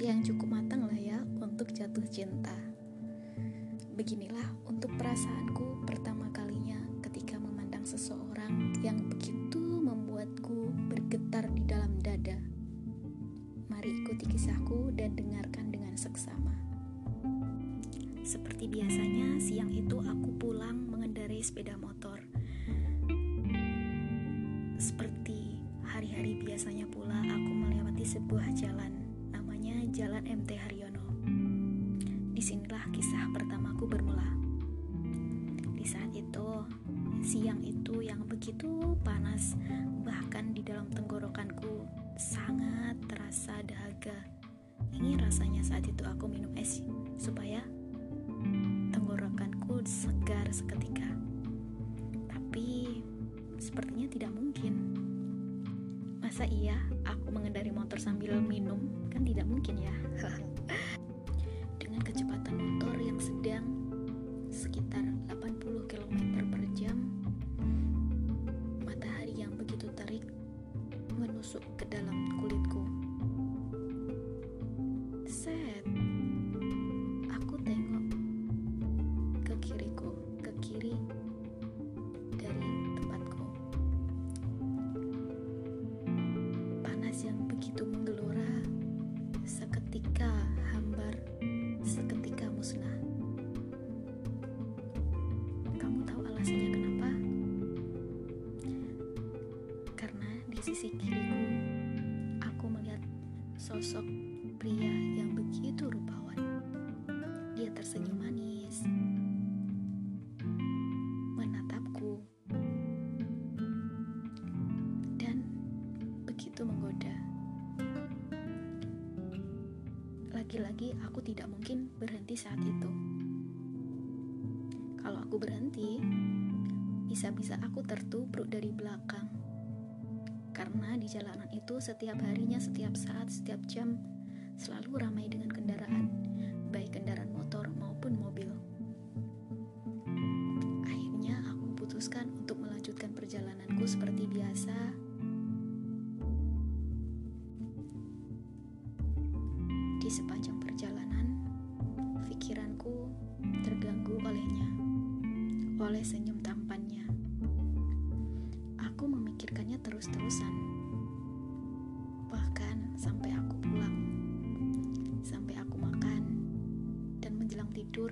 usia yang cukup matang lah ya untuk jatuh cinta. Beginilah untuk perasaanku pertama kalinya ketika memandang seseorang yang begitu membuatku bergetar di dalam dada. Mari ikuti kisahku dan dengarkan dengan seksama. Seperti biasanya, siang itu aku pulang mengendarai sepeda motor. Siang itu yang begitu panas, bahkan di dalam tenggorokanku sangat terasa dahaga. Ini rasanya saat itu aku minum es supaya tenggorokanku segar seketika. Tapi sepertinya tidak mungkin. Masa iya aku mengendari motor sambil minum? Sosok pria yang begitu rupawan. Dia tersenyum manis, menatapku, dan begitu menggoda. Lagi-lagi, aku tidak mungkin berhenti saat itu. Kalau aku berhenti, bisa-bisa aku tertubruk dari belakang karena di jalanan itu setiap harinya, setiap saat, setiap jam selalu ramai dengan kendaraan, baik kendaraan motor maupun mobil. Akhirnya aku putuskan untuk melanjutkan perjalananku seperti biasa. Di sepanjang perjalanan, pikiranku terganggu olehnya, oleh senyum tampannya terus-terusan. Bahkan sampai aku pulang, sampai aku makan, dan menjelang tidur,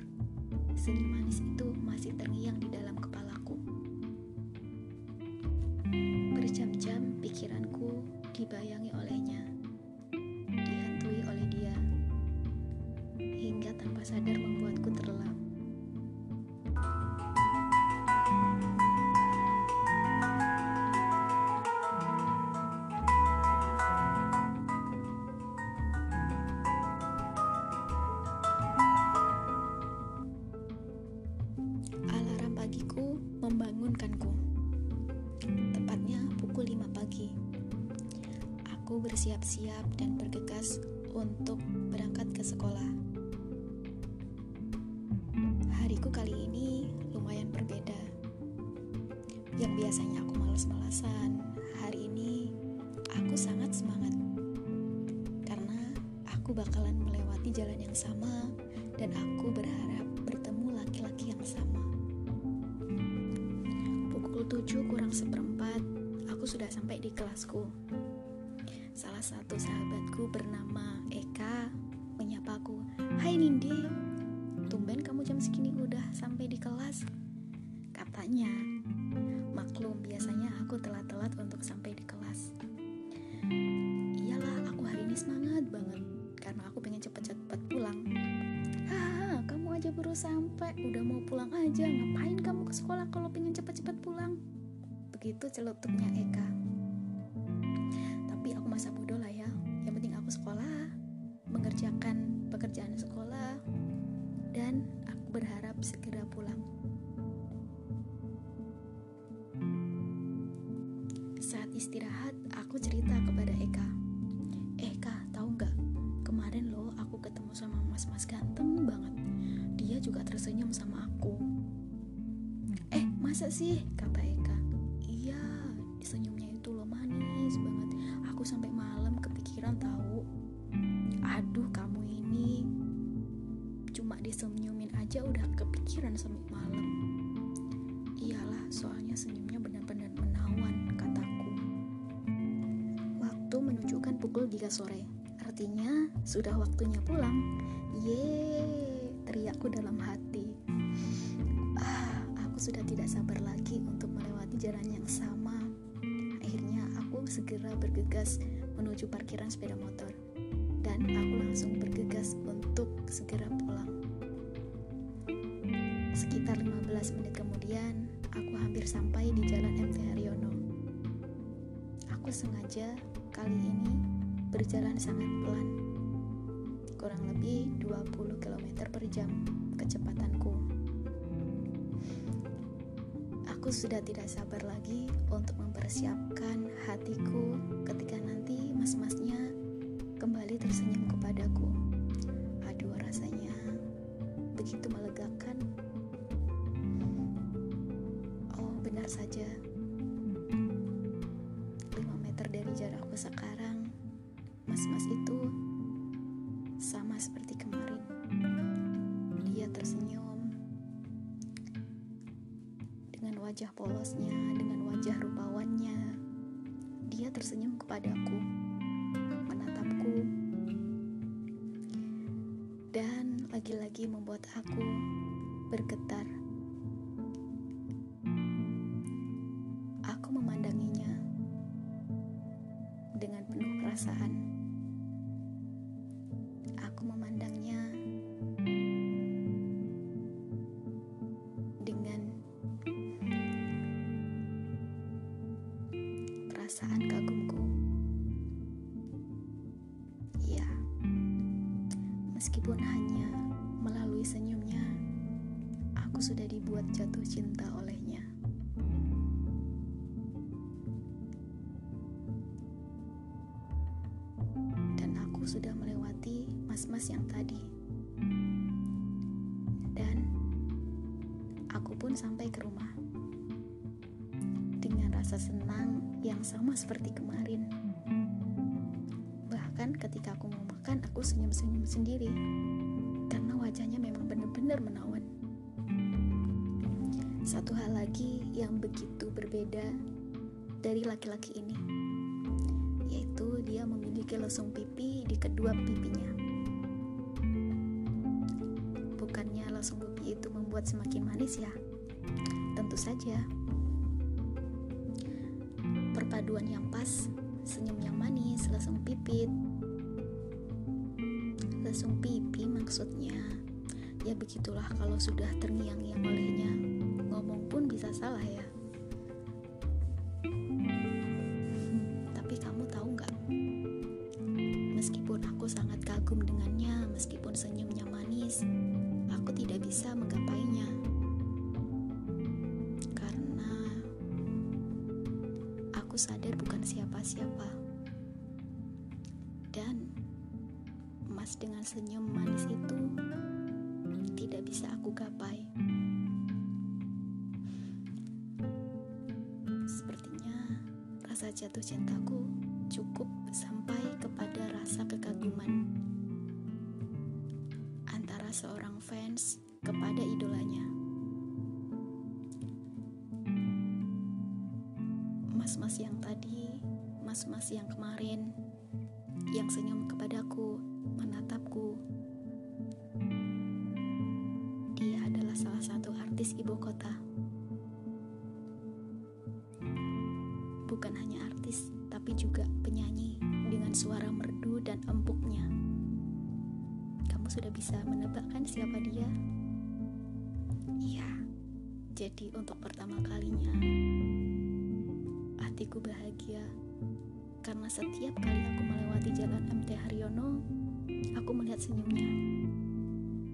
senyum manis itu masih terngiang di dalam kepalaku. Berjam-jam pikiranku dibayangi olehnya, dihantui oleh dia, hingga tanpa sadar Aku bersiap-siap dan bergegas untuk berangkat ke sekolah. Hariku kali ini lumayan berbeda. Yang biasanya aku malas-malasan, hari ini aku sangat semangat. Karena aku bakalan melewati jalan yang sama dan aku berharap bertemu laki-laki yang sama. Pukul 7 kurang seperempat, aku sudah sampai di kelasku. Salah satu sahabatku bernama Eka menyapaku. Hai Nindi, tumben kamu jam segini udah sampai di kelas. Katanya, maklum biasanya aku telat-telat untuk sampai di kelas. Iyalah, aku hari ini semangat banget karena aku pengen cepet-cepet pulang. Haha, kamu aja baru sampai, udah mau pulang aja. Ngapain kamu ke sekolah kalau pengen cepet-cepet pulang? Begitu celutuknya Eka. Saat istirahat, aku cerita kepada Eka. Eka, tahu nggak? Kemarin loh aku ketemu sama mas-mas ganteng banget. Dia juga tersenyum sama aku. Eh, masa sih? Kata Eka senyumnya itu loh manis banget aku sampai malam kepikiran tahu aduh disenyumin aja udah kepikiran sampai malam. Iyalah, soalnya senyumnya benar-benar menawan, kataku. Menunjukkan pukul 3 sore. Artinya sudah waktunya pulang. Yeay, teriakku dalam hati. Ah, aku sudah tidak sabar lagi untuk melewati jalan yang sama. Akhirnya aku segera bergegas menuju parkiran sepeda motor dan aku langsung bergegas untuk segera pulang. Sekitar 15 menit kemudian, aku hampir sampai di jalan MT Haryono. Aku sengaja kali ini berjalan sangat pelan, kurang lebih 20 km per jam kecepatanku. Aku sudah tidak sabar lagi untuk mempersiapkan hatiku ketika nanti mas-masnya kembali tersenyum kepadaku. Aduh, rasanya begitu melegakan. Oh, benar saja. Mas-mas itu sama seperti kemarin. Dia tersenyum dengan wajah polosnya, dengan wajah rupawannya. Dia tersenyum kepadaku. dan lagi-lagi membuat aku bergetar. Aku memandanginya dengan penuh perasaan. Aku memandangnya dengan perasaan kagumku. Meskipun hanya melalui senyumnya, aku sudah dibuat jatuh cinta olehnya. Mas-mas yang tadi. Dan aku pun sampai ke rumah. Dengan rasa senang yang sama seperti kemarin. Bahkan ketika aku mau makan, aku senyum-senyum sendiri karena wajahnya memang benar-benar menawan. Satu hal lagi yang begitu berbeda dari laki-laki ini, yaitu dia memiliki lesung pipi di kedua pipinya. Membuat semakin manis ya? Tentu saja. Perpaduan yang pas, senyum yang manis, lesung pipit, lesung pipi maksudnya. Ya begitulah kalau sudah terngiang-ngiang olehnya. Ngomong pun bisa salah ya. Bisa menggapainya. Karena aku sadar bukan siapa-siapa. Dan emas dengan senyum manis itu tidak bisa aku gapai. Sepertinya rasa jatuh cintaku cukup sampai kepada rasa kekaguman antara seorang fans kepada idolanya. Mas-mas yang tadi, mas-mas yang kemarin, yang senyum kepadaku menatapku. Dia adalah salah satu artis ibu kota. Bukan hanya artis, tapi juga penyanyi dengan suara merdu dan empuknya. Kamu sudah bisa menebakkan siapa dia? Jadi untuk pertama kalinya, hatiku bahagia karena setiap kali aku melewati jalan MT Haryono, aku melihat senyumnya.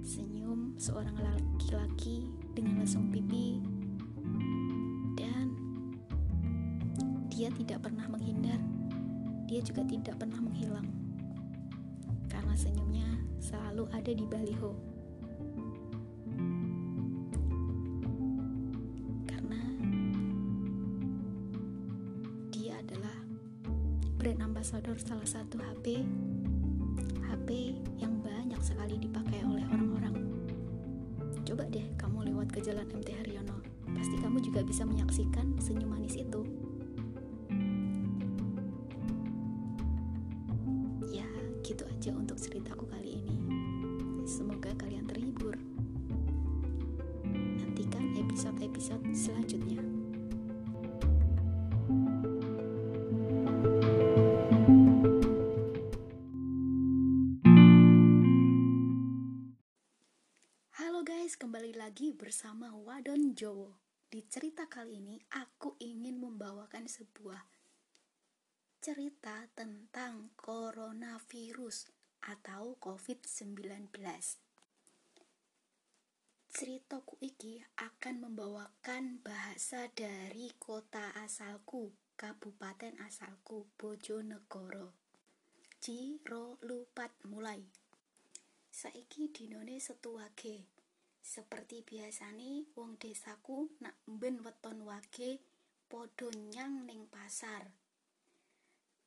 Senyum seorang laki-laki dengan lesung pipi dan dia tidak pernah menghindar. Dia juga tidak pernah menghilang. Karena senyumnya selalu ada di baliho. Brand ambassador salah satu HP HP yang banyak sekali dipakai oleh orang-orang Coba deh kamu lewat ke jalan MT Haryono, pasti kamu juga bisa menyaksikan senyum manis itu. Ya, gitu aja untuk ceritaku kali ini. Semoga kalian terhibur. Nantikan episode-episode selanjutnya. Bersama Wadon Jowo. Di cerita kali ini, aku ingin membawakan sebuah cerita tentang coronavirus atau COVID-19. Ceritaku iki akan membawakan bahasa dari kota asalku, kabupaten asalku, Bojonegoro. Ciro lupat mulai. Saiki dinone setuwage seperti biasane wong desaku nak ben weton wage padha nyang ning pasar.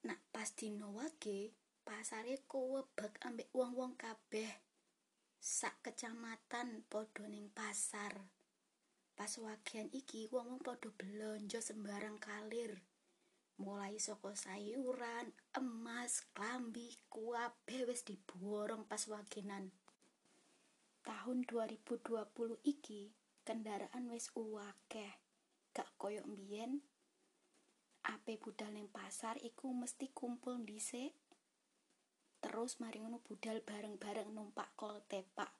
Nak pas dino wage, pasare kowebek ambek wong-wong kabeh. Sak kecamatan padha ning pasar. Pas wagian iki wong-wong padha belanja sembarang kalir. Mulai saka sayuran, emas, klambi, kuabe wis diborong pas wagenan. Tahun 2020 iki kendaraan wis uwakeh gak koyo mbiyen? Ape budal ning pasar iku mesti kumpul dhisik. Terus mari ngono budal bareng-bareng numpak kol tepak.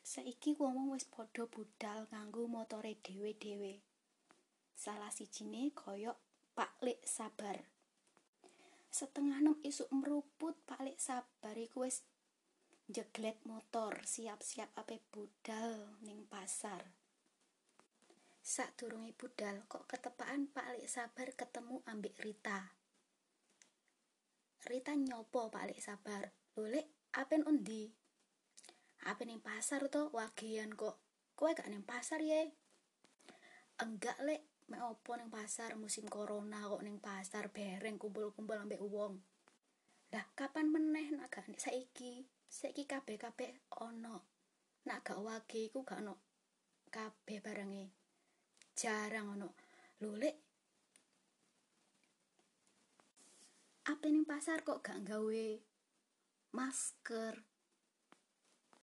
Saiki wong wis padha budal nganggo motore dhewe-dhewe. Salah sijine koyo Pak Lek Sabar. Setengah enam isuk meruput Pak Lek Sabar iku wis jeglet motor siap-siap ape budal ning pasar. Sak durunge budal kok ketepaan Pak Lek Sabar ketemu ambek Rita? Rita nyopo Pak Lek Sabar? Lek apen undi ape ning pasar to? Wagian kok. Kowe gak ning pasar ye? Enggak lek. Me opo ning pasar? Musim corona kok ning pasar bereng kumpul-kumpul ambek wong. Lah kapan meneh nak gak saiki saiki kabeh-kabeh ana nak gak wage iku gak ono kabeh barenge. Jarang ono. Lho lek apa ning pasar kok gak gawe masker